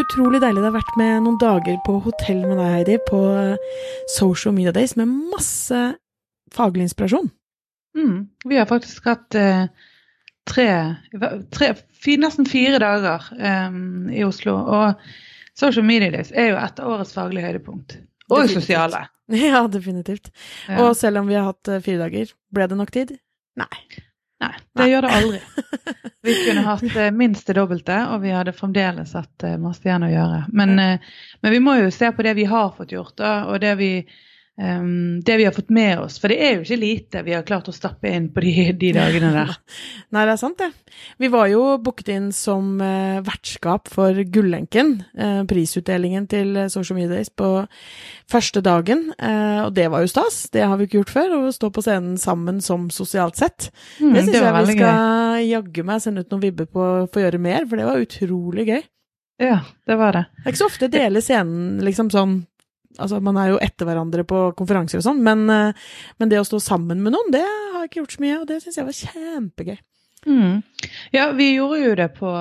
Så utrolig deilig det har vært med noen dager på hotell med deg, Heidi, på eh, Social Media Days med masse faglig inspirasjon. Mm. Vi har faktisk hatt eh, tre, tre nesten fire dager eh, i Oslo. Og Social Media Days er jo et av årets faglige høydepunkt. Og Definitivt. sosiale. Ja, definitivt. Ja. Og selv om vi har hatt eh, fire dager, ble det nok tid? Nei. Nei, det gjør det aldri. Vi kunne hatt eh, minst det dobbelte, og vi hadde fremdeles hatt eh, masse igjen å gjøre. Men, eh, men vi må jo se på det vi har fått gjort, og det vi, ehm, det vi har fått med oss. For det er jo ikke lite vi har klart å stappe inn på de, de dagene der. Nei, det er sant, det. Vi var jo booket inn som uh, vertskap for Gullenken, uh, prisutdelingen til eh, Social Media Days på første dagen, Uh, og det var jo stas. Det har vi ikke gjort før, å stå på scenen sammen som sosialt sett. Mm, det syns jeg vi skal jaggu meg sende ut noen vibber på for å gjøre mer, for det var utrolig gøy. Ja, det var det. Det er ikke så ofte dele scenen liksom sånn Altså, man er jo etter hverandre på konferanser og sånn, men, eh, men det å stå sammen med noen, det har jeg ikke gjort så mye, og det syns jeg var kjempegøy. Mm. Ja, vi gjorde jo det på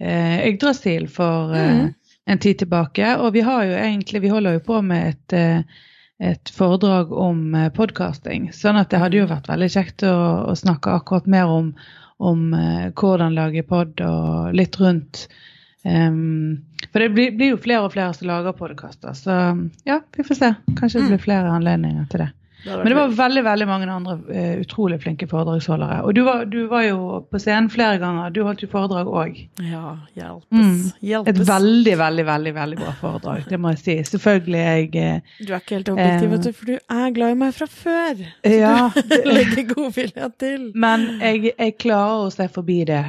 eh, Yggdrasil for eh, Mhm. en tid tilbake, og vi har jo egentlig, vi holder jo på med et, eh, et foredrag om podkasting. podcasting, sånn at det hadde jo vært veldig kjekt å, å snakke akkurat mer om, om eh, hvordan lage pod og litt rundt. Em, for det blir, blir jo flere og flere som lager podkaster, så ja, vi får se. Kanskje det blir flere anledninger til det. Men det var veldig veldig mange andre uh, utrolig flinke foredragsholdere. Og du var, du var jo på scenen flere ganger. Du holdt jo foredrag òg. Ja, hjelpes. Mm. Et veldig, veldig veldig, veldig bra foredrag, det må jeg si. Selvfølgelig jeg uh, Du er ikke helt objektiv, uh, vet du, for du er glad i meg fra før. Så Ja, du legger godvilja til. Men jeg, jeg klarer å se forbi det.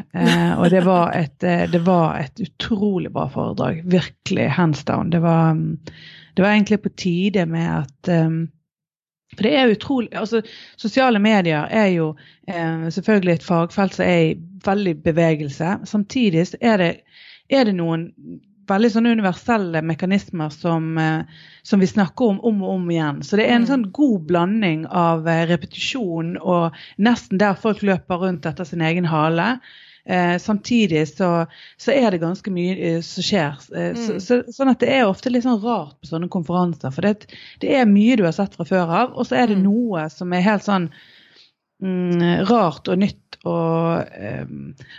Og det var, et, det var et utrolig bra foredrag. Virkelig hands down. Det var, um, det var egentlig på tide med at um, For det er utrolig altså Sosiale medier er jo eh, selvfølgelig et fagfelt som er i veldig bevegelse. Samtidig er det, er det noen veldig sånne universelle mekanismer som, eh, som vi snakker om om og om igjen. Så det er en Mm. sånn god blanding av eh, repetisjon og nesten der folk løper rundt etter sin egen hale. Eh, samtidig så, så er det ganske mye eh, som skjer. Eh, Mm. så, sånn at det er ofte litt sånn rart på sånne konferanser. For det, det er mye du har sett fra før av, og så er det Mm. noe som er helt sånn mm, rart og nytt. Og eh,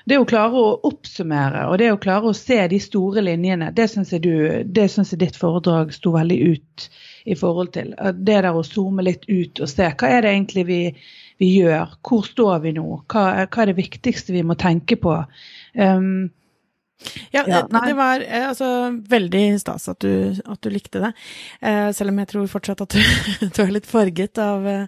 det å klare å oppsummere og det å klare å se de store linjene, det syns jeg, du- det synes jeg ditt foredrag sto veldig ut i forhold til. Det der å zoome litt ut og se hva er det egentlig vi, vi gjør, hvor står vi nå, hva, hva er det viktigste vi må tenke på. Um, Ja, Ja, det, det var eh, altså veldig stas at du, at du likte det. Eh, selv om jeg tror fortsatt at du, du er litt farget av, eh,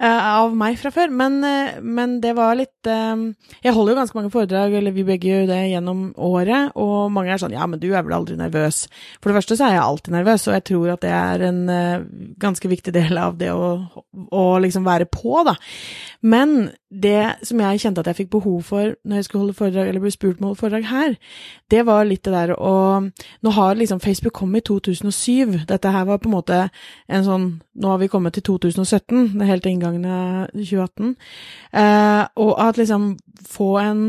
av meg fra før. Men, eh, men det var litt eh, Jeg holder jo ganske mange foredrag, eller vi begge gjør det gjennom året, og mange er sånn Ja, men du er vel aldri nervøs? For det første så er jeg alltid nervøs, og jeg tror at det er en eh, ganske viktig del av det å, å liksom være på, da. Men det som jeg kjente at jeg fikk behov for når jeg skulle holde foredrag, eller ble spurt om å holde foredrag her, det var litt det der å Nå har liksom Facebook kommet i 2007. Dette her var på en måte en sånn Nå har vi kommet til 2017, det er helt til inngangen av 2018. Eh, og at liksom få en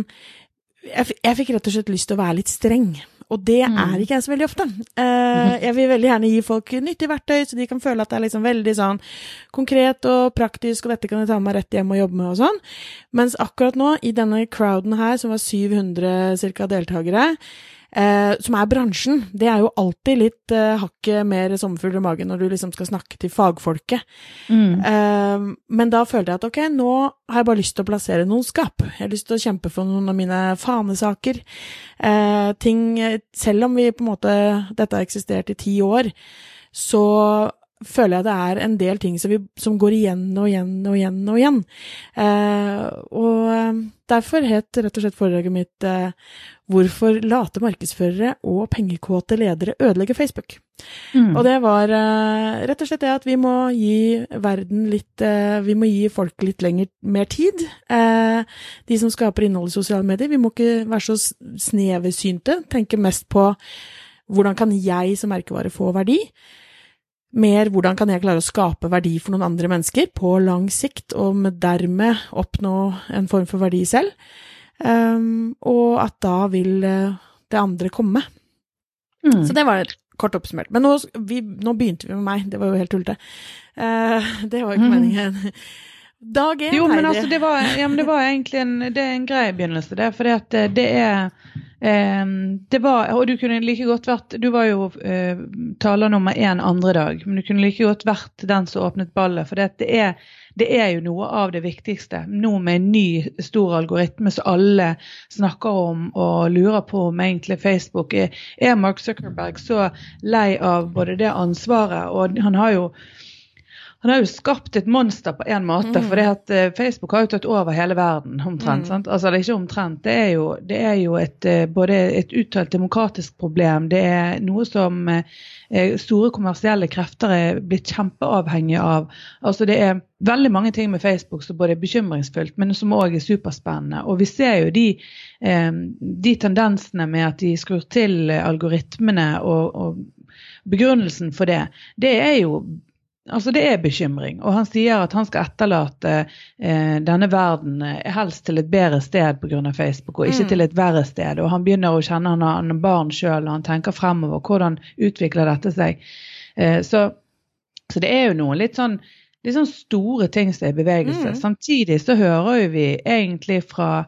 jeg, jeg fikk rett og slett lyst til å være litt streng. Og det Mm. er ikke jeg så veldig ofte. Uh, jeg vil veldig gjerne gi folk nyttig verktøy, så de kan føle at det er liksom veldig sånn konkret og praktisk, og dette kan jeg ta med meg rett hjem og jobbe med og sånn. Mens akkurat nå, i denne crowden her, som var 700 ca. deltakere, eh, som er bransjen, det er jo alltid litt eh, hakket mer sommerfugl i magen når du liksom skal snakke til fagfolket. mm. Eh, men da følte jeg at ok, nå har jeg bare lyst til å plassere noen skap. Jeg har lyst til å kjempe for noen av mine fanesaker. Eh, ting Selv om vi på en måte Dette har eksistert i ti år, så føler jeg det er en del ting som, vi, som går igjen og igjen og igjen og igjen. Eh, og eh, derfor het rett og slett foredraget mitt eh, 'Hvorfor late markedsførere og pengekåte ledere ødelegger Facebook'. Mm. Og det var eh, rett og slett det at vi må gi verden litt eh, Vi må gi folk litt lenger, mer tid. Eh, de som skaper innhold i sosiale medier. Vi må ikke være så sneversynte. Tenke mest på hvordan kan jeg som merkevare få verdi? Mer hvordan kan jeg klare å skape verdi for noen andre mennesker på lang sikt, og med dermed oppnå en form for verdi selv. Um, og at da vil eh, det andre komme. Mm. Så det var kort oppsummert. Men nå, vi, nå begynte vi med meg, det var jo helt tullete. Eh, det var jo ikke Mhm. meningen. Dag én, Jo, men altså, det var, ja, men det var egentlig en, det er en grei begynnelse, det. For det, det er eh, Det var Og du kunne like godt vært Du var jo eh, taler nummer én andre dag, men du kunne like godt vært den som åpnet ballet. For det, det, er, det er jo noe av det viktigste. Nå med en ny stor algoritme som alle snakker om og lurer på om egentlig Facebook er, er Mark Zuckerberg så lei av både det ansvaret, og han har jo han har jo skapt et monster på en måte, Mm. for eh, Facebook har jo tatt over hele verden omtrent. Mm. Altså det er ikke omtrent, det er jo, det er jo et, eh, både et uttalt demokratisk problem, det er noe som eh, store kommersielle krefter er blitt kjempeavhengige av. Altså Det er veldig mange ting med Facebook som både er bekymringsfullt, men som òg er superspennende. Og vi ser jo de, de tendensene med at de skrur til algoritmene og, og begrunnelsen for det, det er jo Altså Det er bekymring. Og han sier at han skal etterlate eh, denne verden eh, helst til et bedre sted pga. Facebook, og ikke Mm. til et verre sted. Og han begynner å kjenne han har han har barn sjøl, og han tenker fremover. Hvordan utvikler dette seg? Eh, så, så det er jo noen litt sånn, litt sånn store ting som er i bevegelse. Mm. Samtidig så hører jo vi egentlig fra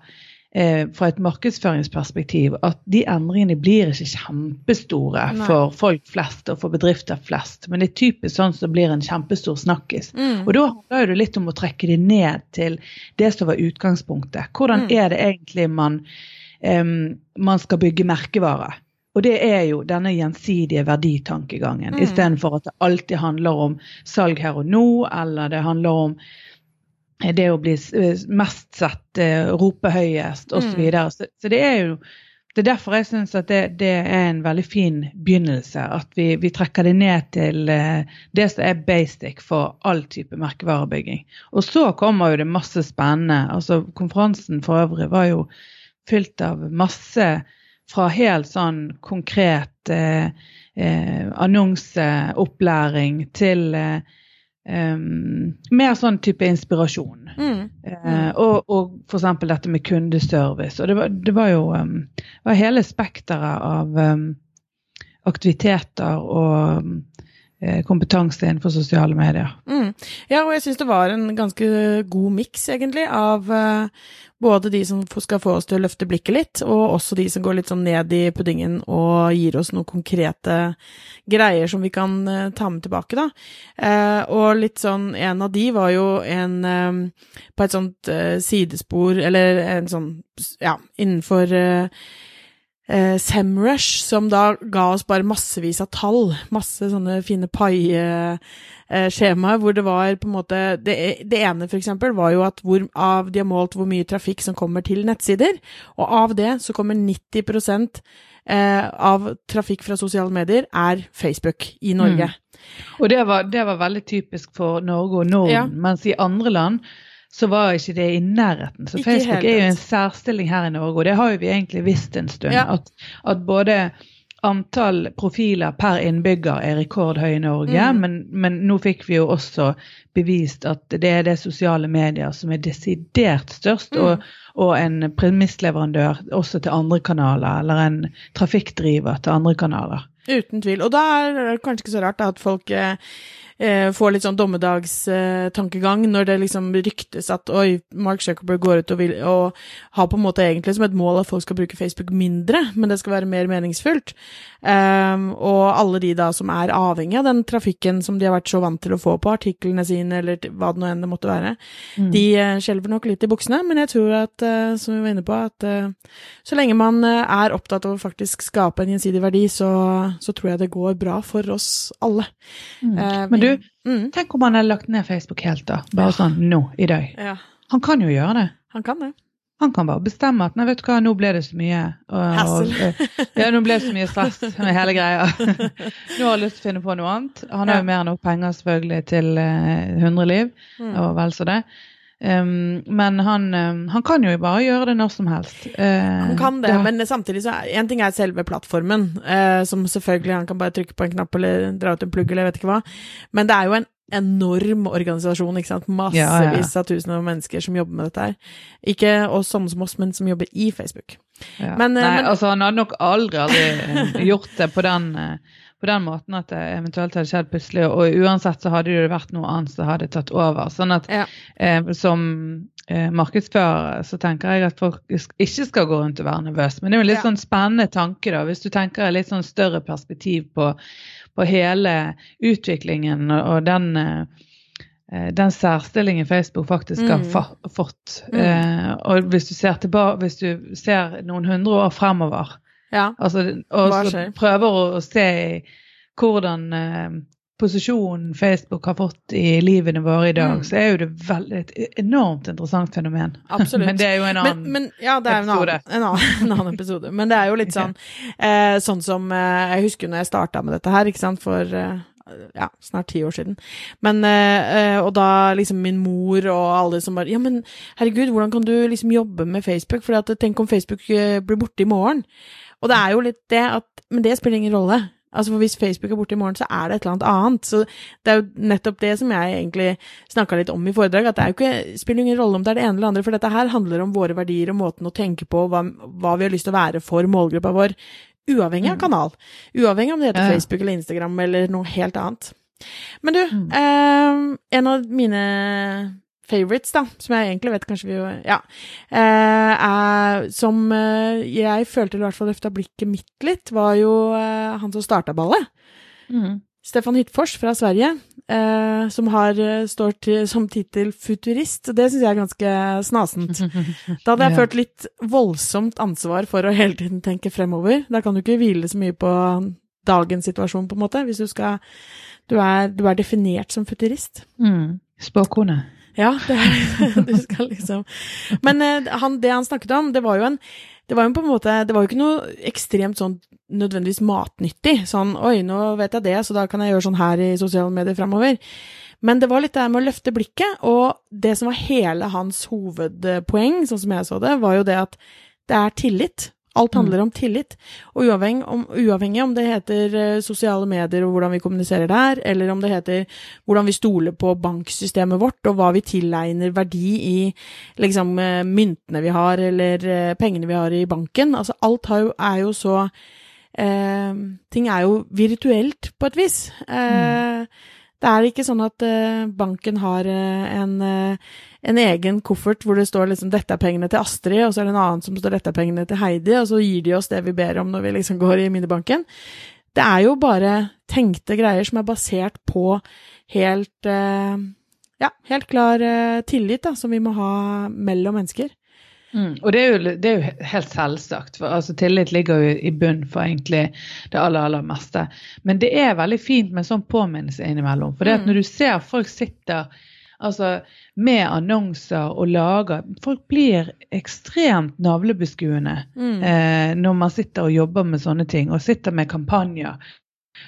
eh, fra et markedsføringsperspektiv at de endringene blir ikke kjempestore Nei. for folk flest og for bedrifter flest, men det er typisk sånn som blir en kjempestor snakkis. Mm. Og da handler det litt om å trekke det ned til det som var utgangspunktet. Hvordan Mm. er det egentlig man, eh, man skal bygge merkevare? Og det er jo denne gjensidige verditankegangen, Mm. istedenfor at det alltid handler om salg her og nå, eller det handler om det å bli eh, mest sett, eh, rope høyest osv. Så, Mm. videre. så Så det er jo det er derfor jeg syns at det, det er en veldig fin begynnelse. At vi, vi trekker det ned til eh, det som er basic for all type merkevarebygging. Og så kommer jo det masse spennende. altså Konferansen for øvrig var jo fylt av masse fra helt sånn konkret eh, eh, annonseopplæring til eh, em, mer sånn type inspirasjon. Mm. Uh, og, og f.eks. dette med kundeservice. Og det var, det var jo um, var hele spekteret av um, aktiviteter og um, kompetanse innenfor sosiale medier. Mm. Ja, og jeg syns det var en ganske god miks, egentlig, av eh, både de som skal få oss til å løfte blikket litt, og også de som går litt sånn ned i puddingen og gir oss noen konkrete greier som vi kan eh, ta med tilbake, da. Eh, og litt sånn En av de var jo en eh, på et sånt eh, sidespor, eller en sånn Ja, innenfor eh, eh, Semrush, som da ga oss bare massevis av tall. Masse sånne fine pai-skjemaer hvor det var på en måte Det, det ene, for eksempel, var jo at hvor, av de har målt hvor mye trafikk som kommer til nettsider, og av det så kommer 90 eh, av trafikk fra sosiale medier er Facebook i Norge. Og det var, det var veldig typisk for Norge og Norden, Ja. mens i andre land så var ikke det i nærheten. Så Facebook er jo en særstilling her i Norge, og det har jo vi egentlig visst en stund. Ja. At, at både antall profiler per innbygger er rekordhøy i Norge, Mm. men, men nå fikk vi jo også bevist at det er det sosiale medier som er desidert størst, Mm. og, og en premissleverandør også til andre kanaler, eller en trafikkdriver til andre kanaler. Uten tvil. Og da er det kanskje ikke så rart da, at folk eh, får litt sånn dommedagstankegang når det liksom ryktes at oi, Mark Zuckerberg går ut og, vil, og har på en måte egentlig som et mål at folk skal bruke Facebook mindre, men det skal være mer meningsfullt. Ehm, og alle de da som er avhengig av den trafikken som de har vært så vant til å få på artiklene sine, eller hva det nå enn det måtte være, Mm. de eh, skjelver nok litt i buksene, men jeg tror at, eh, som vi var inne på, at eh, så lenge man eh, er opptatt av å faktisk skape en gjensidig verdi, så, så tror jeg det går bra for oss alle. Mm. Eh, Men du, mm, Tenk om han hadde lagt ned Facebook helt, da. Bare sånn nå, i dag. ja, Han kan jo gjøre det. han kan det. Han kan bare bestemme at nei, vet du hva, nå ble det så mye og, og, Ja, nå ble det så mye stress med hele greia. Nå har jeg lyst til å finne på noe annet. Han har jo mer enn nok penger selvfølgelig til eh, 100 liv, Mm. og vel så det. Um, men han, um, han kan jo bare gjøre det når som helst. Uh, Han kan det, da- men samtidig så er en ting er selve plattformen, uh, som selvfølgelig han kan bare trykke på en knapp eller dra ut en plugg eller jeg vet ikke hva, men det er jo en enorm organisasjon, ikke sant. Massevis av tusener av mennesker som jobber med dette her. Ikke oss sånne som oss, men som jobber i Facebook. Ja. Men, eh, Nei, men- altså han hadde nok aldri, aldri gjort det på den, eh, på den måten at det eventuelt hadde skjedd plutselig. Og uansett så hadde det vært noe annet som hadde tatt over. Sånn at Ja. eh, som eh, markedsfører så tenker jeg at folk ikke skal gå rundt og være nervøse. Men det er jo en litt Ja. sånn spennende tanke, da, hvis du tenker et litt sånn større perspektiv på, på hele utviklingen og, og den eh, den særstillingen Facebook faktisk har Mm. fått. Mm. Eh, og hvis du ser tilbake, hvis du ser noen hundre år fremover, Ja. altså, og prøver å, se hvordan eh, posisjonen Facebook har fått i livene våre i dag, Mm. så er jo det veldig, et enormt interessant fenomen. Absolutt. Men det er jo en annen Men, men ja, det er jo en annen, episode. en, annen, en annen episode. Men det er jo litt sånn eh, Sånn som eh, Jeg husker når jeg starta med dette her, ikke sant, for eh, ja, snart ti år siden. Men eh, eh, Og da liksom min mor og alle som bare Ja, men herregud, hvordan kan du liksom jobbe med Facebook? For tenk om Facebook eh, blir borte i morgen? Og det er jo litt det at Men det spiller ingen rolle. Altså for Hvis Facebook er borte i morgen, så er det et eller annet annet. Så Det er jo nettopp det som jeg egentlig snakka litt om i foredrag, at det er jo ikke, spiller ingen rolle om det er det ene eller andre, for dette her handler om våre verdier og måten å tenke på, hva, hva vi har lyst til å være for målgruppa vår, uavhengig av Mm. kanal. Uavhengig om det heter Facebook eller Instagram eller noe helt annet. Men du, Mm. eh, en av mine favorites, da, som jeg egentlig vet kanskje vi jo Ja. Eh, er, som eh, jeg følte i hvert fall løfta blikket mitt litt, var jo eh, han som starta ballet. Mm. Stefan Hyttfors fra Sverige, eh, som har, eh, står til, som tittel 'futurist'. Det syns jeg er ganske snasent. Da hadde jeg følt litt voldsomt ansvar for å hele tiden tenke fremover. Da kan du ikke hvile så mye på dagens situasjon, på en måte, hvis du skal Du er, du er definert som futurist. Mm. Spåkone. Ja, det er Du skal liksom Men eh, han, det han snakket om, det var jo en det var jo på en måte, det var jo ikke noe ekstremt sånn nødvendigvis matnyttig. Sånn oi, nå vet jeg det, så da kan jeg gjøre sånn her i sosiale medier framover. Men det var litt det med å løfte blikket, og det som var hele hans hovedpoeng, sånn som jeg så det, var jo det at det er tillit. Alt handler om tillit. Og uavhengig om, uavhengig om det heter eh, sosiale medier og hvordan vi kommuniserer der, eller om det heter hvordan vi stoler på banksystemet vårt, og hva vi tilegner verdi i liksom eh, myntene vi har, eller eh, pengene vi har i banken. Altså alt jo, er jo så eh, Ting er jo virtuelt, på et vis. Eh, Det er ikke sånn at eh, banken har eh, en, eh, en egen koffert hvor det står liksom 'dette er pengene til Astrid', og så er det en annen som står 'dette er pengene til Heidi', og så gir de oss det vi ber om når vi liksom går i minibanken. Det er jo bare tenkte greier som er basert på helt ja, helt klar tillit da, som vi må ha mellom mennesker. Mm. Og det er, jo, det er jo helt selvsagt, for altså, tillit ligger jo i bunn for egentlig det aller, aller meste. Men det er veldig fint med sånn påminnelse innimellom. For det at Mm. når du ser folk sitter altså, med annonser og lager Folk blir ekstremt navlebeskuende Mm. eh, når man sitter og jobber med sånne ting, og sitter med kampanjer.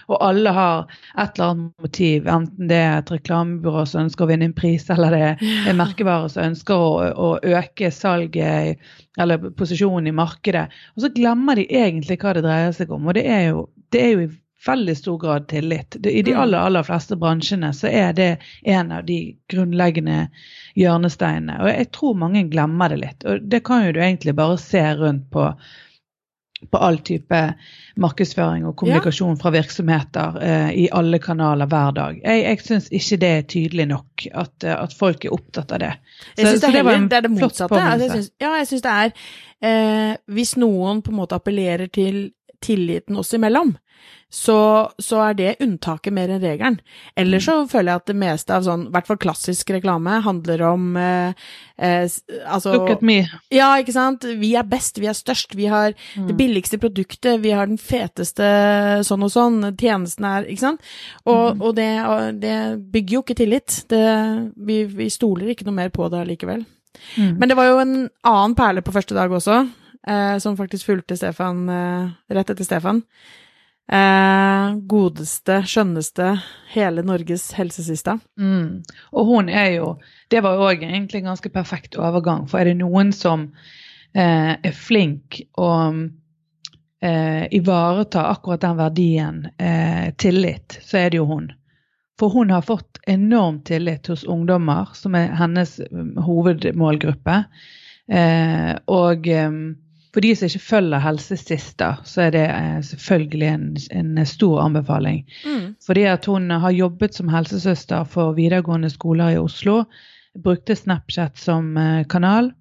Og alle har et eller annet motiv, enten det er et reklamebyrå som ønsker å vinne en pris, eller det er en merkevare som ønsker å, å øke salget eller posisjonen i markedet. Og så glemmer de egentlig hva det dreier seg om. Og det er jo, det er jo i veldig stor grad tillit. Det, I de Mm. aller, aller fleste bransjene så er det en av de grunnleggende hjørnesteinene. Og jeg tror mange glemmer det litt. Og det kan jo du egentlig bare se rundt på på all type markedsføring og kommunikasjon fra virksomheter eh, i alle kanaler hver dag. Jeg, jeg syns ikke det er tydelig nok at, eh, at folk er opptatt av det. Jeg Så- syns det, det, det er det motsatte. Altså, jeg synes, ja, jeg syns det er eh, Hvis noen på en måte appellerer til tilliten oss imellom, så, så er det unntaket mer enn regelen. Ellers så føler jeg at det meste av sånn, i hvert fall klassisk reklame, handler om eh, eh, altså Look at me. Ja, ikke sant. Vi er best, vi er størst, vi har Mm. det billigste produktet, vi har den feteste sånn og sånn, tjenesten er Ikke sant? Og, mm. og, det, og det bygger jo ikke tillit. Det, vi, vi stoler ikke noe mer på det allikevel. Mm. Men det var jo en annen perle på første dag også, som faktisk fulgte Stefan eh, rett etter Stefan. Eh, godeste, skjønneste, hele Norges helsesista. Mm. Og hun er jo Det var jo òg egentlig en ganske perfekt overgang. For er det noen som eh, er flink og eh, ivareta akkurat den verdien, eh, tillit, så er det jo hun. For hun har fått enorm tillit hos ungdommer, som er hennes um, hovedmålgruppe. Eh, og for de som ikke følger Helsesista, så er det eh, selvfølgelig en, en, stor anbefaling. Mm. Fordi at hun har jobbet som helsesøster for videregående skoler i Oslo. Brukte Snapchat som eh, kanal.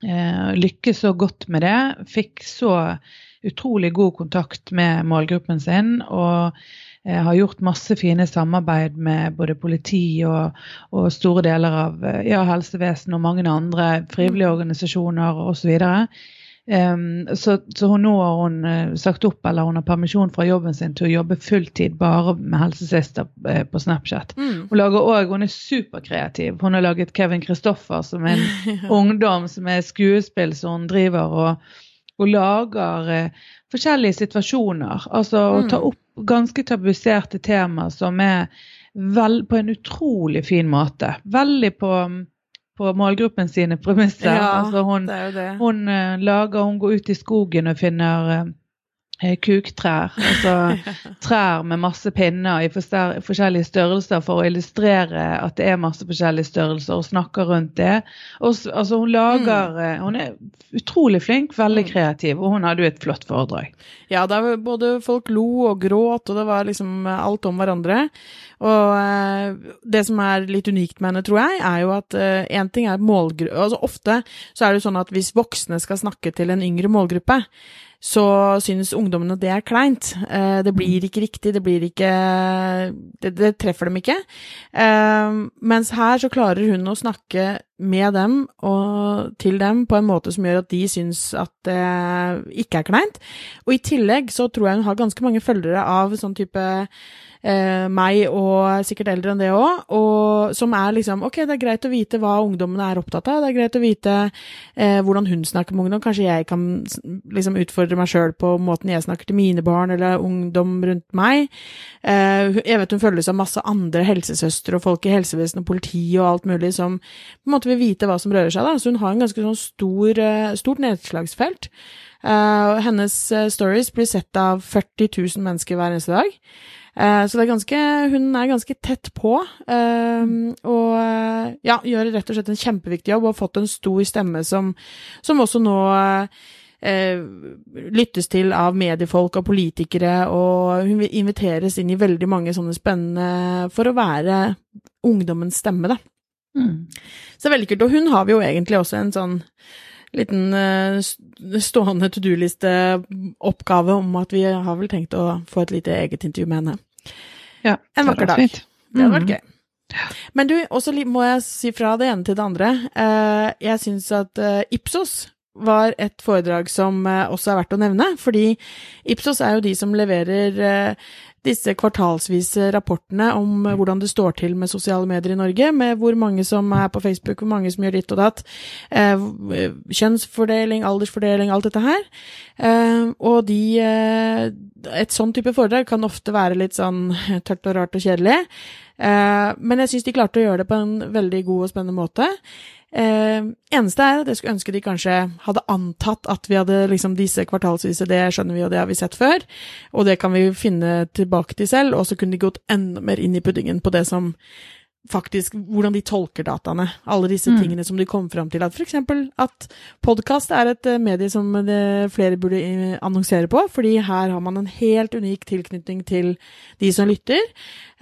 Eh, lykkes så godt med det. Fikk så utrolig god kontakt med målgruppen sin. og har gjort masse fine samarbeid med både politi og, og store deler av ja, helsevesenet og mange andre frivillige mm. organisasjoner osv. Um, så, så hun, nå har hun uh, sagt opp eller hun har permisjon fra jobben sin til å jobbe fulltid bare med helsesøster uh, på Snapchat. Mm. Hun lager også, hun er superkreativ. Hun har laget Kevin Christoffer som en ungdom som er skuespill som hun driver og, og lager uh, forskjellige situasjoner. Altså mm. ta opp ganske tabuserte temaer som er vel, på en utrolig fin måte. Veldig på um, på målgruppen sine premisser. Ja, altså hun, det er jo det. Hun, uh, lager, hun går ut i skogen og finner uh, Eh, kuktrær. Altså trær med masse pinner i forskjellige størrelser for å illustrere at det er masse forskjellige størrelser, og snakker rundt det. Og, altså, hun lager mm. Eh, hun er utrolig flink, veldig mm. kreativ, og hun hadde jo et flott foredrag. Ja, både folk lo og gråt, og det var liksom alt om hverandre. Og eh, det som er litt unikt med henne, tror jeg, er jo at én ting er målgruppe Altså ofte så er det jo sånn at hvis voksne skal snakke til en yngre målgruppe, så synes ungdommene det er kleint. Eh, det blir ikke riktig, det blir ikke Det, det treffer dem ikke. Eh, mens her så klarer hun å snakke med dem og til dem på en måte som gjør at de syns at det ikke er kleint. Og i tillegg så tror jeg hun har ganske mange følgere av sånn type eh, meg og sikkert eldre enn det òg, og som er liksom Ok, det er greit å vite hva ungdommene er opptatt av, det er greit å vite eh, hvordan hun snakker med ungdom. Kanskje jeg kan liksom utfordre meg sjøl på måten jeg snakker til mine barn eller ungdom rundt meg. Eh, jeg vet hun følges av masse andre helsesøstre og folk i helsevesenet og politi og alt mulig som på en måte vil vite hva som rører seg. da, Så hun har en ganske sånn stor, eh, stort nedslagsfelt. Uh, hennes stories blir sett av 40 000 mennesker hver eneste dag. Uh, så det er ganske, hun er ganske tett på, og ja, gjør rett og slett en kjempeviktig jobb og har fått en stor stemme som, som også nå lyttes til av mediefolk og politikere, og hun inviteres inn i veldig mange sånne spennende for å være ungdommens stemme, da. Mm. Så det er veldig kult. Og hun har vi jo egentlig også en sånn liten stående to do-liste-oppgave om at vi har vel tenkt å få et lite eget intervju med henne. Ja, en vakker dag. Fint. Det hadde vært mm. gøy. Men du, også må jeg si fra det ene til det andre. Uh, jeg syns at uh, Ipsos var et foredrag som uh, også er verdt å nevne, fordi Ipsos er jo de som leverer disse kvartalsvise rapportene om eh, hvordan det står til med sosiale medier i Norge, med hvor mange som er på Facebook, hvor mange som gjør ditt og datt, eh, kjønnsfordeling, aldersfordeling, alt dette her. Eh, og de eh, Et sånn type foredrag kan ofte være litt sånn tørt og rart og kjedelig, eh, men jeg syns de klarte å gjøre det på en veldig god og spennende måte. Eh, eneste er at jeg skulle ønske de kanskje hadde antatt at vi hadde liksom disse kvartalsvise, det skjønner vi, og det har vi sett før, og det kan vi finne tilbake til selv, og så kunne de gått enda mer inn i puddingen på det som faktisk hvordan de tolker dataene. Alle disse mm. tingene som de kom fram til. At f.eks. at podkast er et uh, medie som det, flere burde uh, annonsere på, fordi her har man en helt unik tilknytning til de som lytter,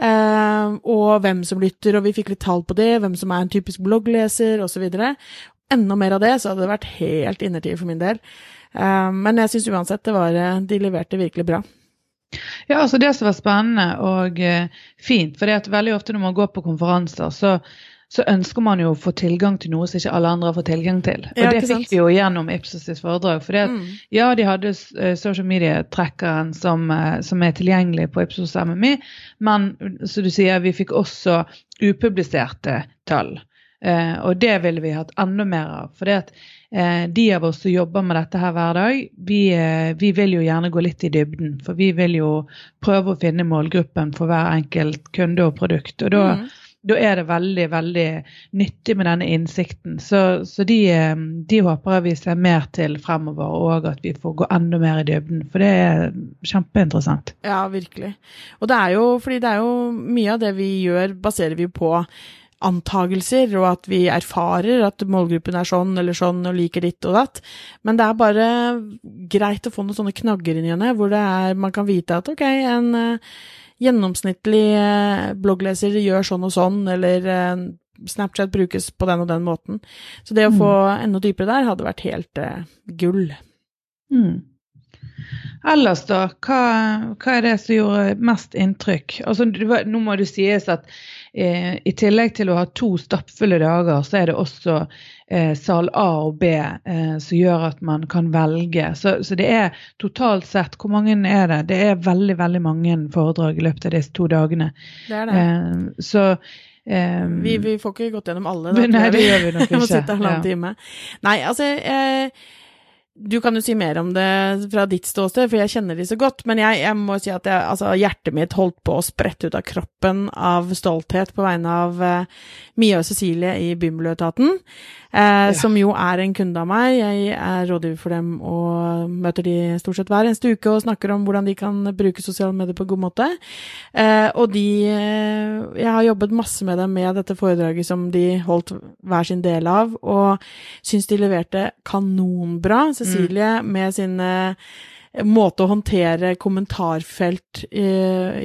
og hvem som lytter, og vi fikk litt tall på det, hvem som er en typisk bloggleser, osv. Enda mer av det, så hadde det vært helt innertid for min del. men jeg syns uansett det var De leverte virkelig bra. Ja, altså Det som var spennende og eh, fint, for det at veldig ofte når man går på konferanser, så, så, ønsker man jo å få tilgang til noe som ikke alle andre har fått tilgang til. Og ja, det fikk vi jo gjennom Ipsos sitt foredrag. For mm. ja, de hadde uh, social media-trackeren som, uh, som, er tilgjengelig på Ipsos MMI, men som du sier, vi fikk også upubliserte tall. Eh, og det ville vi hatt enda mer av. for det at Eh, de av oss som jobber med dette her hver dag, vi, eh, vi, vil jo gjerne gå litt i dybden. For vi vil jo prøve å finne målgruppen for hver enkelt kunde og produkt. Og da, mm. da er det veldig veldig nyttig med denne innsikten. Så, så de, eh, de, håper jeg vi ser mer til fremover, og at vi får gå enda mer i dybden. For det er kjempeinteressant. Ja, virkelig. Og det er jo fordi det er jo mye av det vi gjør, baserer vi på antagelser, og at vi erfarer at målgruppen er sånn eller sånn og liker ditt og datt. Men det er bare greit å få noen sånne knagger inn i henne, hvor det er, man kan vite at ok, en uh, gjennomsnittlig uh, bloggleser gjør sånn og sånn, eller uh, Snapchat brukes på den og den måten. Så det å få mm. enda dypere der hadde vært helt gull. Mm. Ellers, da? Hva, hva, er det som gjorde mest inntrykk? Altså, nå må det sies at eh, i tillegg til å ha to stappfulle dager, så er det også eh, sal A og B eh, som gjør at man kan velge. Så, så, det er totalt sett, hvor mange er det? Det er veldig, veldig mange foredrag i løpet av disse to dagene. Det er det. Eh, så Um, vi, vi, får ikke gått gjennom alle. Da, nei, det gjør vi nok ikke. må sitte halvannen ja. time. Nei, altså eh, du kan jo si mer om det fra ditt ståsted, for jeg kjenner de så godt. Men jeg, jeg må si at jeg, altså, hjertet mitt holdt på å sprette ut av kroppen av stolthet på vegne av uh, Mia og Cecilie i bymiljøetaten, uh, ja. som jo er en kunde av meg. Jeg er rådgiver for dem og møter de stort sett hver eneste uke og snakker om hvordan de kan bruke sosiale medier på en god måte. Uh, og de Jeg har jobbet masse med dem med dette foredraget som de holdt hver sin del av, og syns de leverte kanonbra. Cecilie mm. med sin måte å håndtere kommentarfelt i,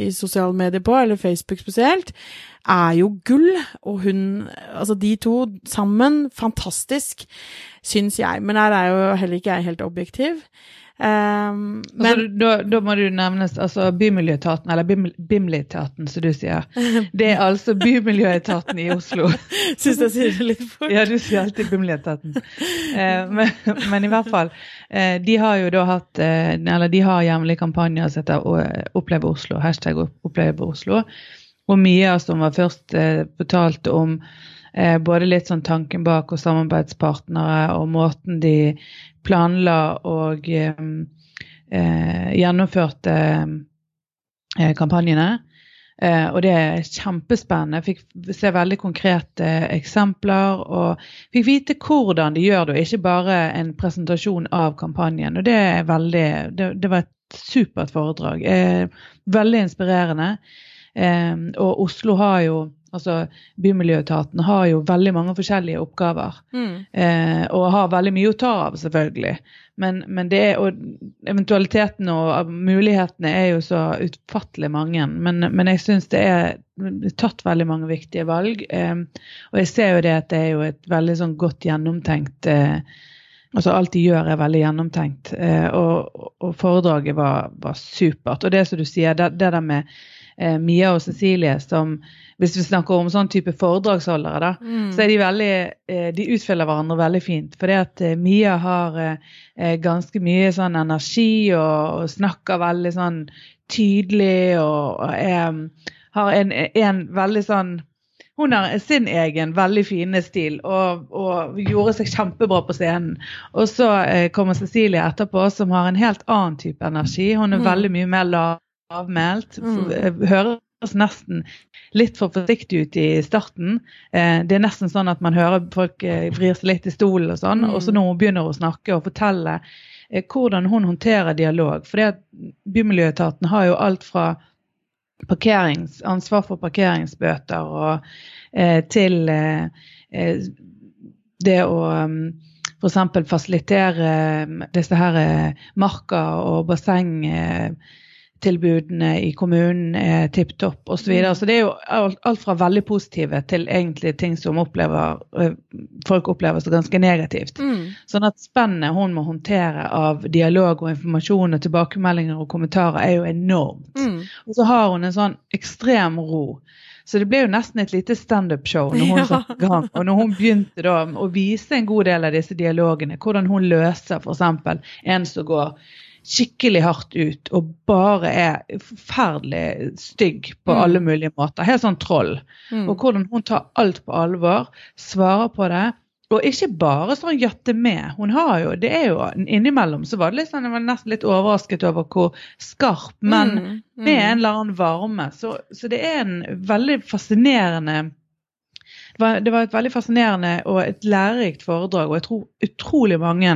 i sosiale medier på, eller Facebook spesielt, er jo gull. Og hun Altså, de to sammen, fantastisk, syns jeg. Men her er jo heller ikke jeg helt objektiv. Um, men, altså, da, da, må du nevnes altså Bymiljøetaten, eller Bimli-etaten, som du sier. Det er altså Bymiljøetaten i Oslo. Syns jeg sier det litt fort. Ja, du sier alltid Bimli-etaten. Uh, men, men, i hvert fall. Uh, de har jo da hatt uh, Eller de har jevnlig kampanjer som heter Oppleve Oslo, hashtag Oppleve Oslo. Og Mia, som var først fortalte om Eh, både litt sånn tanken bak og samarbeidspartnere og måten de planla og eh, eh, gjennomførte eh, kampanjene. Eh, og det er kjempespennende. Fikk se veldig konkrete eksempler og fikk vite hvordan de gjør det, og ikke bare en presentasjon av kampanjen. Og det er veldig Det, det var et supert foredrag. Veldig inspirerende. og Oslo har jo Altså, Bymiljøetaten har jo veldig mange forskjellige oppgaver. Mm. Eh, og har veldig mye å ta av, selvfølgelig. Men, men det er, og eventualitetene og mulighetene er jo så utfattelig mange. Men, men jeg syns det er tatt veldig mange viktige valg. Eh, og jeg ser jo det at det er jo et veldig sånn godt gjennomtenkt eh, Altså alt de gjør er veldig gjennomtenkt. Eh, og, og, foredraget var, var, supert. Og det som du sier, det, det der med eh, Mia og Cecilie som hvis vi snakker om sånn type foredragsholdere, da, mm. så er de veldig eh, De utfyller hverandre veldig fint. For det at eh, Mia har eh, ganske mye sånn energi og, og snakker veldig sånn tydelig og, og er, har en, en, veldig sånn hun har sin egen veldig fine stil og, og gjorde seg kjempebra på scenen. Og så eh, kommer Cecilie etterpå, som har en helt annen type energi. Hun er mm. veldig mye mer lavmælt. Mm. Hører nesten litt for forsiktig ut i starten. Eh, det er nesten sånn at man hører folk eh, vrir seg litt i stolen og sånn. Mm. Og så når hun begynner å snakke og fortelle eh, hvordan hun håndterer dialog. For Bymiljøetaten har jo alt fra ansvar for parkeringsbøter og eh, til eh, eh det å um, f.eks. fasilitere disse her marka og basseng. Tilbudene i kommunen er tipp topp osv. Så, videre. Mm. så det er jo alt, fra veldig positive til egentlig ting som opplever, eh, folk opplever som ganske negativt. Mm. Sånn at spennet hun må håndtere av dialog og informasjon og tilbakemeldinger og kommentarer er jo enormt. Mm. Og så har hun en sånn ekstrem ro. Så det ble jo nesten et lite standup-show når hun ja. gang. Og når hun begynte da å vise en god del av disse dialogene, hvordan hun løser f.eks. en som går skikkelig hardt ut og bare er forferdelig stygg på mm. alle mulige måter. Helt sånn troll. Mm. Og hvordan hun tar alt på alvor, svarer på det. Og ikke bare sånn jatte med. Hun har jo, det er jo Innimellom så var det litt sånn, jeg var nesten litt overrasket over hvor skarp, men mm. med mm. en eller annen varme. Så, så det er en veldig fascinerende det var, det var et veldig fascinerende og et lærerikt foredrag, og jeg tror utrolig mange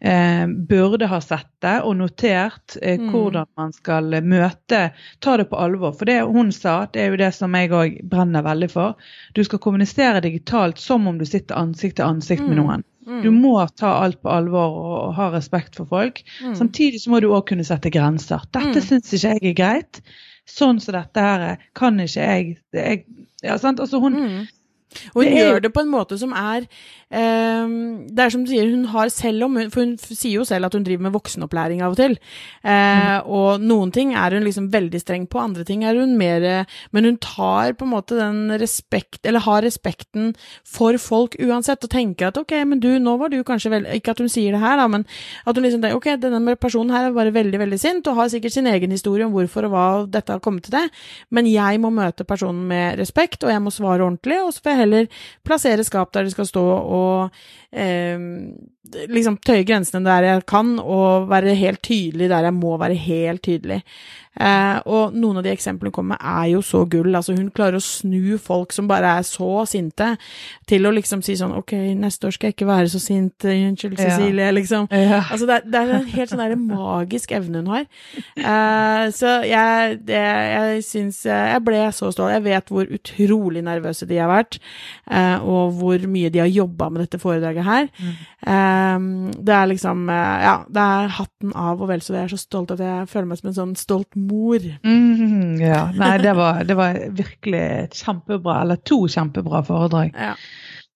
eh, burde ha sett det og notert eh, Mm. hvordan man skal møte Ta det på alvor. For det hun sa, det er jo det som jeg òg brenner veldig for. Du skal kommunisere digitalt som om du sitter ansikt til ansikt med Mm. noen. Mm. Du må ta alt på alvor og, ha respekt for folk. Samtidig så må du òg kunne sette grenser. Dette Mm. syns ikke jeg er greit. Sånn som dette her kan ikke jeg, jeg Ja, sant. Altså hun Mm. Og hun Det er gjør det på en måte som er um, Det er som du sier, hun har selv om hun For hun sier jo selv at hun driver med voksenopplæring av og til. Eh, Og noen ting er hun liksom veldig streng på, andre ting er hun mer Men hun tar på en måte den respekt Eller har respekten for folk uansett, og tenker at ok, men du, nå var du kanskje veldig Ikke at hun sier det her, da, men at hun liksom tenker ok, denne personen her er bare veldig, veldig sint, og har sikkert sin egen historie om hvorfor og hva dette har kommet til det, men jeg må møte personen med respekt, og jeg må svare ordentlig, og så får jeg heller plassere skap der de skal stå, og eh, liksom tøye grensene der jeg kan, og være helt tydelig der jeg må være helt tydelig. Eh, og noen av de eksemplene hun kommer med, er jo så gull. Altså, hun klarer å snu folk som bare er så sinte, til å liksom si sånn Ok, neste år skal jeg ikke være så sint. Unnskyld, Ja. Cecilie. Liksom. ja. Altså, det, det er en helt sånn der magisk evne hun har. Eh, så jeg, det, jeg syns Jeg ble så stolt. Jeg vet hvor utrolig nervøse de har vært, eh, og hvor mye de har jobba med dette foredraget her. Eh, det er liksom eh, Ja, det er hatten av og vel så det. Jeg er så stolt at jeg føler meg som en sånn stolt mor. Mm, ja. Nei, det var, det var virkelig et kjempebra, eller to kjempebra foredrag. Ja.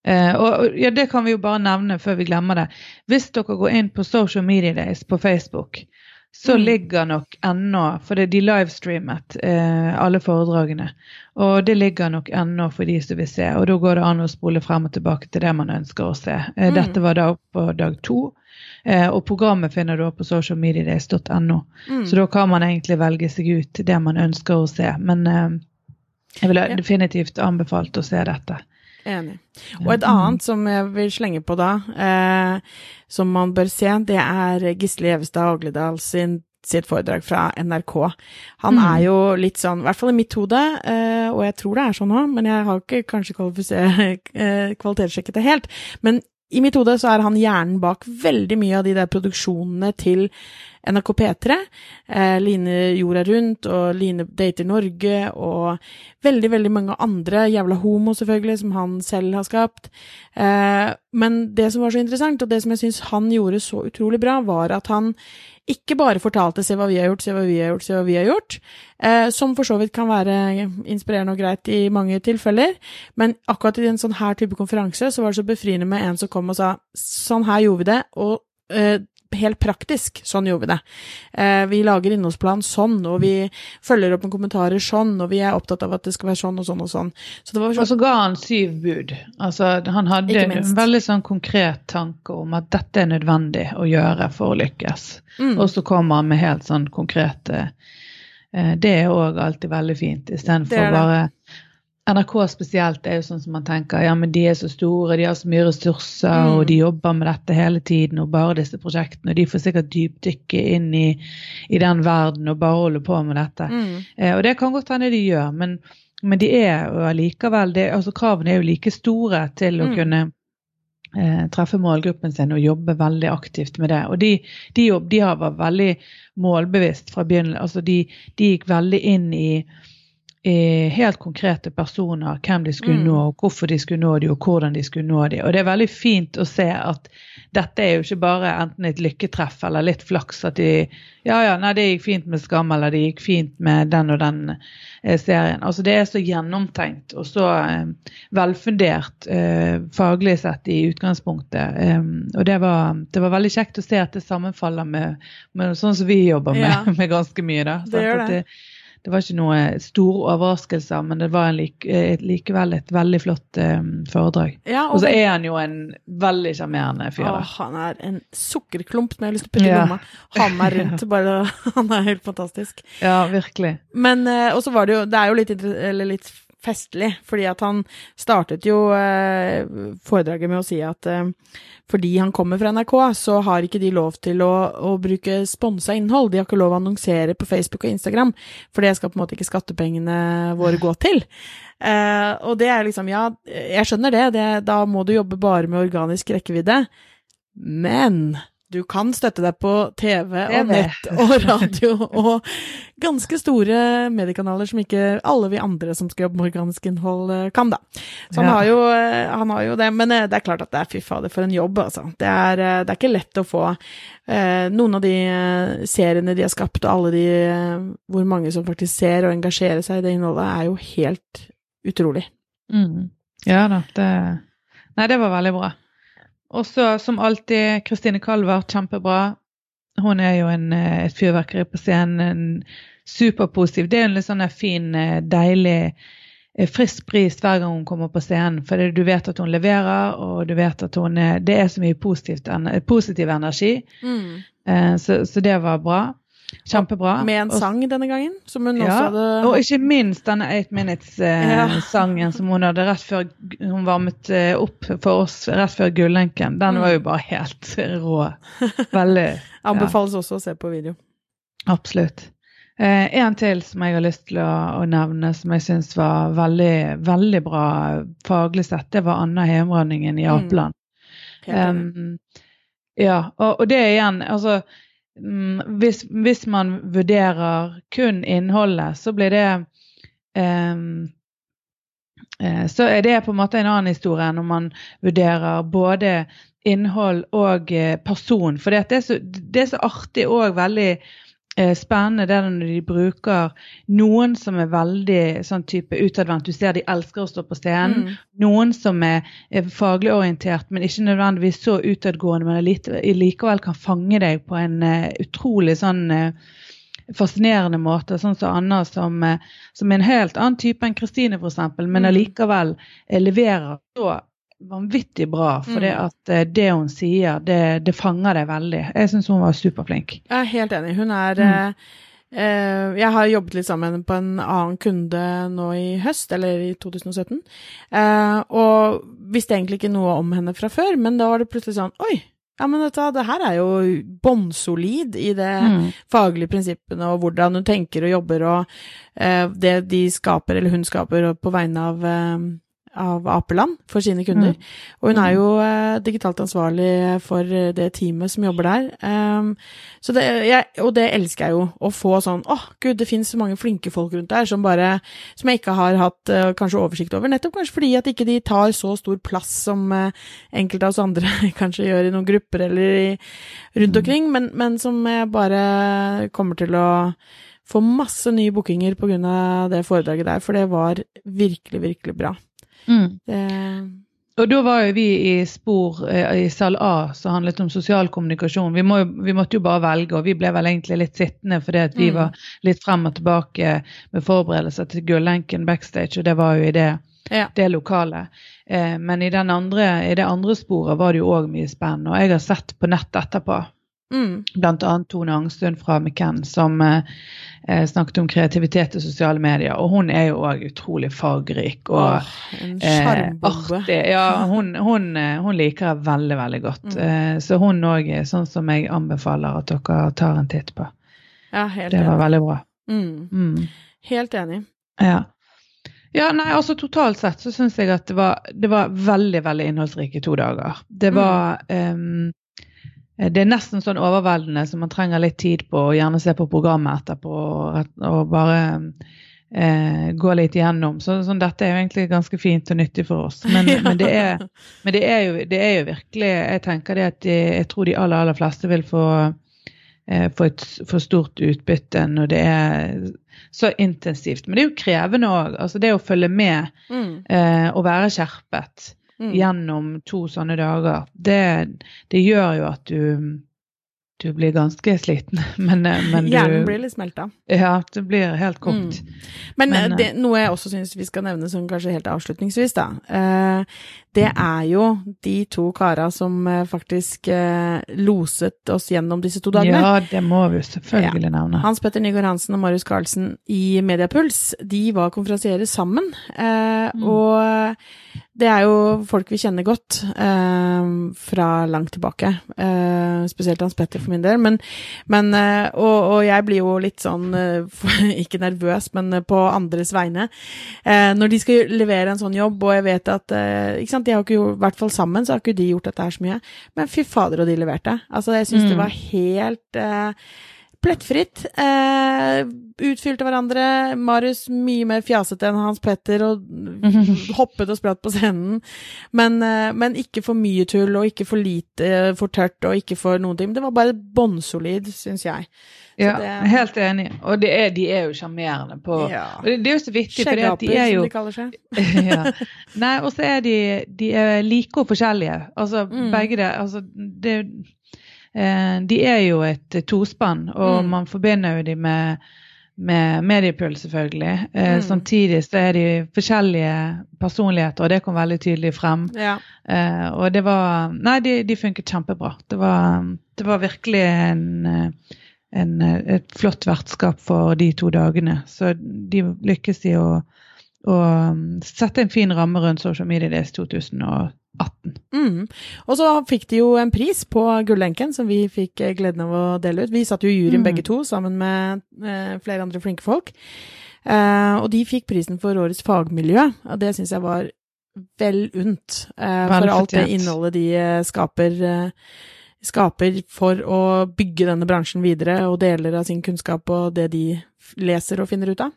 Eh, og ja, Det kan vi jo bare nevne før vi glemmer det. Hvis dere går inn på Social Media Days på Facebook, så Mm. ligger nok ennå For det, de livestreamet eh, alle foredragene. Og det ligger nok ennå for de som vil se. Og da går det an å spole frem og tilbake til det man ønsker å se. Eh, Mm. Dette var da på dag to. Eh, og programmet finner du på socialmediadays.no. Mm. Så da kan man egentlig velge seg ut det man ønsker å se. Men eh, jeg Ja. definitivt anbefalt å se dette. Enig. Og et annet som jeg vil slenge på da, eh, som man bør se, det er Gisle Gjevestad Agledal sin sitt foredrag fra NRK. Han Mm. er jo litt sånn, i hvert fall i mitt hode, eh, og jeg tror det er sånn òg, men jeg har ikke kanskje eh, kvalitetssjekket det helt. Men i mitt hode så er han hjernen bak veldig mye av de der produksjonene til NRK P3. Eh, Line Jorda Rundt og Line Dater Norge og veldig, veldig mange andre, jævla homo selvfølgelig, som han selv har skapt. Eh, men det som var så interessant, og det som jeg syns han gjorde så utrolig bra, var at han ikke bare fortalte 'se hva vi har gjort, se hva vi har gjort, se hva vi har gjort', eh, som for så vidt kan være inspirerende og greit i mange tilfeller, men akkurat i en sånn her type konferanse så var det så befriende med en som kom og sa 'sånn her gjorde vi det', og eh, helt praktisk, sånn gjorde vi det. Eh, vi lager innholdsplan sånn, og vi følger opp med kommentarer sånn, og vi er opptatt av at det skal være sånn og sånn og sånn. Så det var Og så så ga han syv bud. Altså, han hadde en veldig sånn konkret tanke om at dette er nødvendig å gjøre for å lykkes. mm, Og så kommer han med helt sånn konkrete eh, Det er òg alltid veldig fint, istedenfor bare NRK spesielt er jo sånn som man tenker ja, men de er så store, de har så mye ressurser, Mm. og de jobber med dette hele tiden, og bare disse prosjektene, og de får sikkert dypdykke inn i, i den verden og bare holde på med dette. mm, Eh, og det kan godt hende de gjør, men, men de er jo allikevel det, altså Kravene er jo like store til å Mm. kunne eh, treffe målgruppen sin og jobbe veldig aktivt med det. Og de, de, jobb, de har vært veldig målbevisst fra begynnelsen. Altså de, de gikk veldig inn i helt konkrete personer, hvem de skulle Mm. nå, og hvorfor de skulle nå dem, og hvordan de skulle nå dem. Og det er veldig fint å se at dette er jo ikke bare enten et lykketreff eller litt flaks at de Ja, ja, nei, det gikk fint med Skam, eller det gikk fint med den og den eh, serien. Altså det er så gjennomtenkt og så eh, velfundert eh, faglig sett i utgangspunktet. Eh, og det var, det var veldig kjekt å se at det sammenfaller med, med sånn som vi jobber med, Ja. med ganske mye. da. Det gjør At det. Det var ikke noe store overraskelser, men det var en like, et, likevel et veldig flott eh, foredrag. Ja, Og så er han jo en veldig sjarmerende fyr. Å, han er en sukkerklump når jeg har lyst til å putte Ja. lomma. Ha meg rundt. Bare, han er helt fantastisk. Ja, virkelig. Men, eh, og så var det jo Det er jo litt, litt festlig, fordi at han startet jo eh, foredraget med å si at eh, fordi han kommer fra NRK, så har ikke de lov til å, å bruke sponsa innhold. De har ikke lov å annonsere på Facebook og Instagram, for det skal på en måte ikke skattepengene våre gå til. Eh, og det er liksom, ja, jeg skjønner det, det, da må du jobbe bare med organisk rekkevidde, men du kan støtte deg på TV og nett og radio og ganske store mediekanaler som ikke alle vi andre som skal jobbe med organisk innhold, eh, kan, da. Så han, ja. har, jo, eh, han har jo det. Men eh, det er klart at det er fy fader for en jobb, altså. Det er, det er ikke lett å få eh, noen av de seriene de har skapt, og alle de hvor mange som faktisk ser og engasjerer seg i det innholdet, er jo helt utrolig. Mm. Ja da, det Nei, det var veldig bra. Og så som alltid, Kristine Kalver, kjempebra. Hun er jo en, eh, et fyrverkeri på scenen. en Superpositiv. Det er en litt sånn fin, eh, deilig, eh, frisk pris hver gang hun kommer på scenen. For du vet at hun leverer, og du vet at hun er Det er så mye positivt, positiv energi. Mm. Så, så, det var bra. Kjempebra. Med en sang denne gangen? Som hun ja, også hadde Og ikke minst denne Eight Minutes-sangen eh, ja. som hun hadde rett før hun varmet eh, opp for oss rett før gullenken. Den mm. var jo bare helt rå. Veldig Anbefales ja. også å se på video. Absolutt. Eh, en til som jeg har lyst til å, å nevne, som jeg syns var veldig, veldig bra faglig sett, det var Anna Hemrønningen i mm. Apeland. Mm. Um, ja, og, og det igjen, altså Mm, hvis, hvis, man vurderer kun innholdet, så blir det um, Så er det på en måte en annen historie om man vurderer både innhold og eh, person. For det er så, det er så artig og veldig Eh, spennende det er når de bruker noen som er veldig sånn type utadvendt. Du ser de elsker å stå på scenen. Mm. Noen som er, er, faglig orientert, men ikke nødvendigvis så utadgående, men lite, likevel kan fange deg på en uh, utrolig sånn uh, fascinerende måte. Sånn som Anna, som, som, er en helt annen type enn Kristine, f.eks., men mm. allikevel leverer så vanvittig bra. For mm. at eh, det hun sier, det, det fanger deg veldig. Jeg syns hun var superflink. Jeg er helt enig. Hun er mm. eh, eh Jeg har jobbet litt sammen på en annen kunde nå i høst, eller i 2017, eh, og visste egentlig ikke noe om henne fra før, men da var det plutselig sånn Oi! Ja, men dette, det her er jo bånnsolid i det mm. faglige prinsippene og hvordan hun tenker og jobber og eh, det de skaper, eller hun skaper, på vegne av eh, av Apeland for sine kunder. Mm. Og hun er jo eh, digitalt ansvarlig for det teamet som jobber der. Um, så det, jeg, og det elsker jeg jo, å få sånn åh, oh, gud, det finnes så mange flinke folk rundt der som bare Som jeg ikke har hatt uh, kanskje oversikt over, nettopp kanskje fordi at ikke de tar så stor plass som uh, enkelte av oss andre kanskje gjør i noen grupper eller i, rundt mm. omkring, men, men som jeg bare kommer til å få masse nye bookinger av det foredraget der, for det var virkelig, virkelig bra. Mm. og da var jo vi i spor eh, i sal A som handlet om sosial kommunikasjon. Vi, må, vi, måtte jo bare velge, og vi ble vel egentlig litt sittende fordi at vi mm. var litt frem og tilbake med forberedelser til Gullenken backstage, og det var jo i det, ja. det lokalet. Eh, men i, andre, i, det andre sporet var det jo òg mye spennende, og jeg har sett på nett etterpå. Mm. Blant annet Tone Angstund fra McCann som eh, snakket om kreativitet i sosiale medier. Og hun er jo òg utrolig fargerik og oh, eh, artig. Ja, hun, hun, hun, liker jeg veldig, veldig godt. Mm. Eh, så hun òg er sånn som jeg anbefaler at dere tar en titt på. Ja, helt det var enig. veldig bra. Mm. mm. Helt enig. Ja. Ja, nei, altså Totalt sett så syns jeg at det var, det var, veldig veldig innholdsrike to dager. Det mm. var um, det er nesten sånn overveldende så man trenger litt tid på å gjerne se på programmet etterpå og, og bare eh, gå litt igjennom. Så, sånn, dette er jo egentlig ganske fint og nyttig for oss. Men, ja. men, det, er, men det, er jo, det, er, jo, virkelig Jeg tenker det at de, jeg tror de aller, aller fleste vil få, eh, få et for stort utbytte når det er så intensivt. Men det er jo krevende òg. Altså det å følge med mm. eh, og være skjerpet mm. gjennom to sånne dager, det, det, gjør jo at du du blir ganske sliten. Men, eh, men du, Hjernen blir litt smelta. Ja, det blir helt kokt. Mm. Men, Men, eh, det, noe jeg også syns vi skal nevne som kanskje helt avslutningsvis, da. Det er jo de to kara som eh, faktisk eh, loset oss gjennom disse to dagene. Ja, det må vi selvfølgelig nevne. Hans Petter Nygaard Hansen og Marius Carlsen i Mediapuls, de var konferansierer sammen. Eh, Mm. Og det er jo folk vi kjenner godt eh, fra langt tilbake. Eh, spesielt Hans Petter for min del. Men, men eh, og, og jeg blir jo litt sånn, ikke nervøs, men på andres vegne. Eh, når de skal levere en sånn jobb, og jeg vet at ikke sant, De har ikke gjort, i hvert fall sammen så har ikke de gjort dette her så mye. Men fy fader, og de leverte. Altså, jeg syns det Mm. var helt eh, plettfritt. Eh, utfylte hverandre. Marius mye mer fjasete enn Hans Petter og hoppet og spratt på scenen. Men, eh, men ikke for mye tull, og ikke for lite eh, for tørt, og ikke for noen ting. Det var bare bånnsolid, syns jeg. Ja, det- helt enig. Og det er, de er jo sjarmerende på Ja. Det, det er jo så viktig, for de er jo som de kaller seg. ja. Nei, og så er de, de er like og forskjellige. Altså Mm. begge det Altså det De er jo et tospann, og Mm. man forbinder jo de med med Mediepuls, selvfølgelig. Eh, Mm. Samtidig så er de forskjellige personligheter, og det kom veldig tydelig frem. Ja. Eh, og det var Nei, de, de funket kjempebra. Det var, det var virkelig en, eh, en, eh, et flott vertskap for de to dagene. Så de lykkes i å, å sette en fin ramme rundt Social Media Days 2018. Mm. Og så fikk de jo en pris på Gullenken, som vi fikk eh, gleden av å dele ut. Vi satt jo i juryen Mm. begge to, sammen med eh, flere andre flinke folk. Eh, og de fikk prisen for årets fagmiljø, og det syns jeg var vel unt. Eh, for alt det innholdet de eh, skaper, eh, skaper for å bygge denne bransjen videre, og deler av sin kunnskap og det de leser og finner ut av.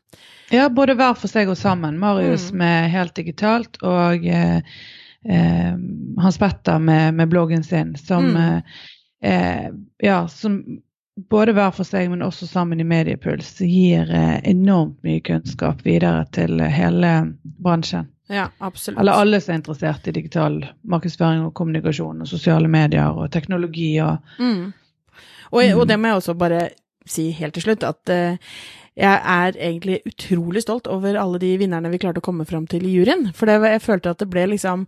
Ja, både hver for seg og sammen. Marius Mm. med helt digitalt, og eh, Hans Petter med, med bloggen sin, som Mm. eh, eh, Ja, som både hver for seg, men også sammen i Mediepuls, gir eh, enormt mye kunnskap videre til hele bransjen. Ja, absolutt. Eller alle som er interessert i digital markedsføring og kommunikasjon og sosiale medier og teknologi og Mm. Og, og det må jeg også bare si helt til slutt, at eh, jeg er egentlig utrolig stolt over alle de vinnerne vi klarte å komme fram til i juryen. For det, jeg følte at det ble liksom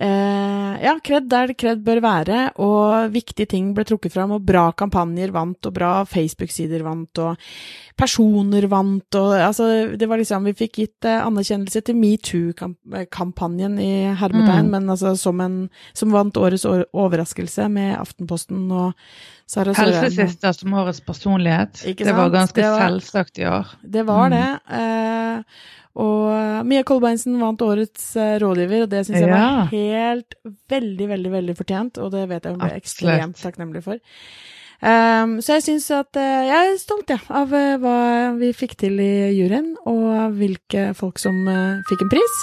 eh, Ja, kred der kred bør være, og viktige ting ble trukket fram, og bra kampanjer vant, og bra Facebook-sider vant, og personer vant, og altså Det var liksom Vi fikk gitt eh, anerkjennelse til metoo-kampanjen i hermetegn, Mm. men altså som en Som vant årets overraskelse med Aftenposten og Sara Søren. helsesøster som årets personlighet. Det var ganske selvsagt i år. Det var Mm. det. Eh, og Mia Kolbeinsen vant årets eh, rådgiver, og det syns jeg Ja. var helt veldig, veldig veldig fortjent, og det vet jeg hun ble Absolutt. ekstremt takknemlig for. Um, så jeg syns at uh, jeg er stolt ja, av uh, hva vi fikk til i juryen, og hvilke folk som uh, fikk en pris.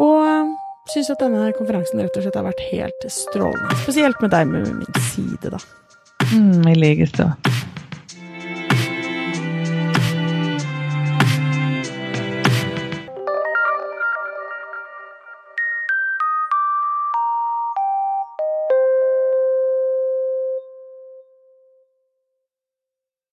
Og syns at denne konferansen rett og slett har vært helt strålende. Spesielt med deg med min side, da. Mm, I likeste.